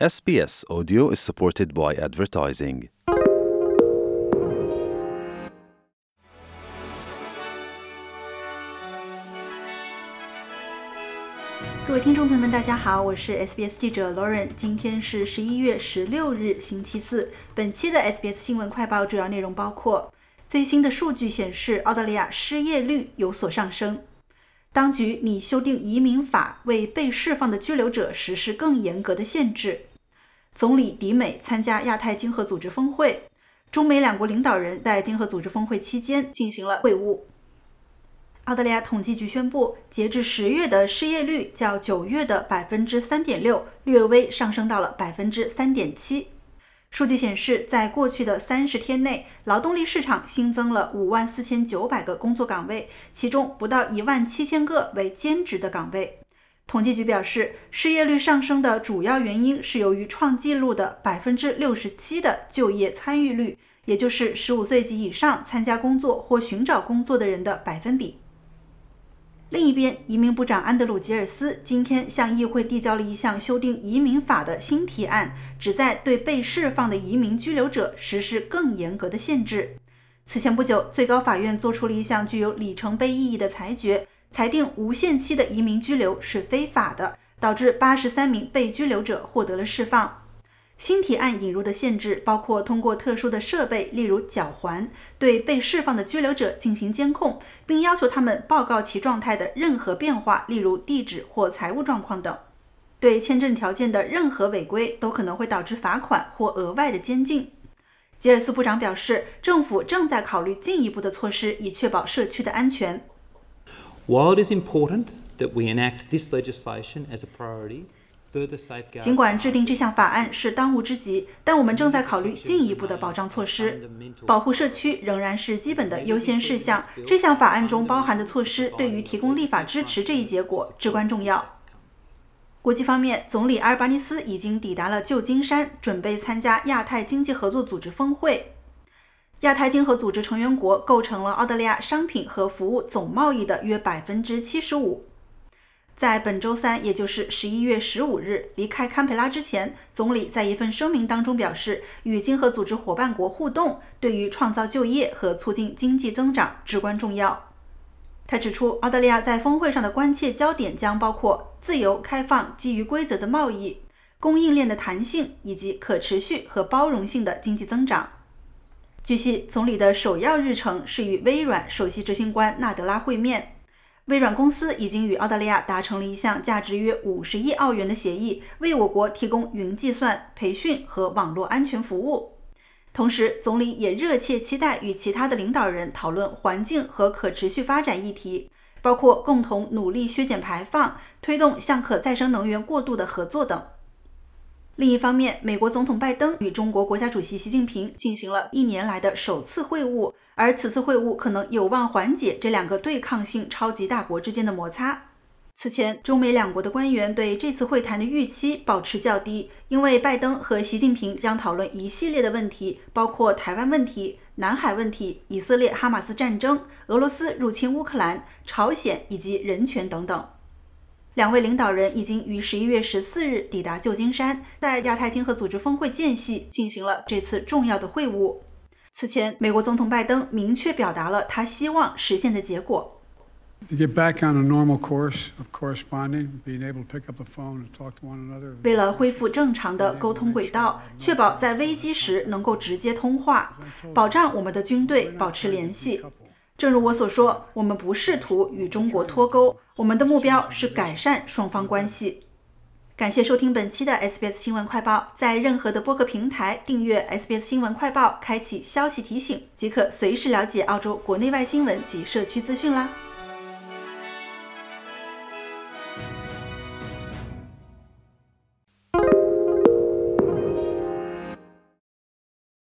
SBS Audio is supported by advertising. 各位听众朋友们，大家好，我是 SBS 记者 Lauren。今天是十一月十六日，星期四。本期的 SBS 新闻快报主要内容包括：最新的数据显示，澳大利亚失业率有所上升；当局拟修订移民法，为被释放的拘留者实施更严格的限制；总理迪美参加亚太经合组织峰会；中美两国领导人在经合组织峰会期间进行了会晤。澳大利亚统计局宣布，截至十月的失业率较九月的百分之三点六略微上升到了百分之三点七。数据显示，在过去的三十天内，劳动力市场新增了五万四千九百个工作岗位，其中不到一万七千个为兼职的岗位。统计局表示，失业率上升的主要原因是由于创纪录的百分之六十七的就业参与率，也就是十五岁及以上参加工作或寻找工作的人的百分比。另一边，移民部长安德鲁·吉尔斯今天向议会递交了一项修订移民法的新提案，旨在对被释放的移民拘留者实施更严格的限制。此前不久，最高法院作出了一项具有里程碑意义的裁决，裁定无限期的移民拘留是非法的，导致八十三名被拘留者获得了释放。新提案引入的限制包括通过特殊的设备，例如脚环，对被释放的拘留者进行监控，并要求他们报告其状态的任何变化，例如地址或财务状况等。对签证条件的任何违规都可能会导致罚款或额外的监禁。吉尔斯部长表示，政府正在考虑进一步的措施，以确保社区的安全。While it is important that we enact this legislation as a priority, 尽管制定这项法案是当务之急，但我们正在考虑进一步的保障措施。保护社区仍然是基本的优先事项。这项法案中包含的措施对于提供立法支持这一结果至关重要。国际方面，总理阿尔巴尼斯已经抵达了旧金山，准备参加亚太经济合作组织峰会。亚太经合组织成员国构成了澳大利亚商品和服务总贸易的约百分之七十五。在本周三，也就是十一月十五日离开堪培拉之前，总理在一份声明当中表示，与经合组织伙伴国互动对于创造就业和促进经济增长至关重要。他指出，澳大利亚在峰会上的关切焦点将包括自由、开放、基于规则的贸易、供应链的弹性以及可持续和包容性的经济增长。据悉，总理的首要日程是与微软首席执行官纳德拉会面。微软公司已经与澳大利亚达成了一项价值约五十亿澳元的协议，为我国提供云计算、培训和网络安全服务。同时，总理也热切期待与其他的领导人讨论环境和可持续发展议题，包括共同努力削减排放、推动向可再生能源过渡的合作等。另一方面，美国总统拜登与中国国家主席习近平进行了一年来的首次会晤，而此次会晤可能有望缓解这两个对抗性超级大国之间的摩擦。此前，中美两国的官员对这次会谈的预期保持较低，因为拜登和习近平将讨论一系列的问题，包括台湾问题、南海问题、以色列哈马斯战争、俄罗斯入侵乌克兰、朝鲜以及人权等等。两位领导人已经于十一月十四日抵达旧金山，在亚太经合组织峰会间隙进行了这次重要的会晤。此前，美国总统拜登明确表达了他希望实现的结果。为了恢复正常的沟通轨道，确保在危机时能够直接通话，保障我们的军队保持联系。正如我所说，我们不试图与中国脱钩，我们的目标是改善双方关系。感谢收听本期的 SBS 新闻快报，在任何的播客平台订阅 SBS 新闻快报，开启消息提醒，即可随时了解澳洲国内外新闻及社区资讯啦。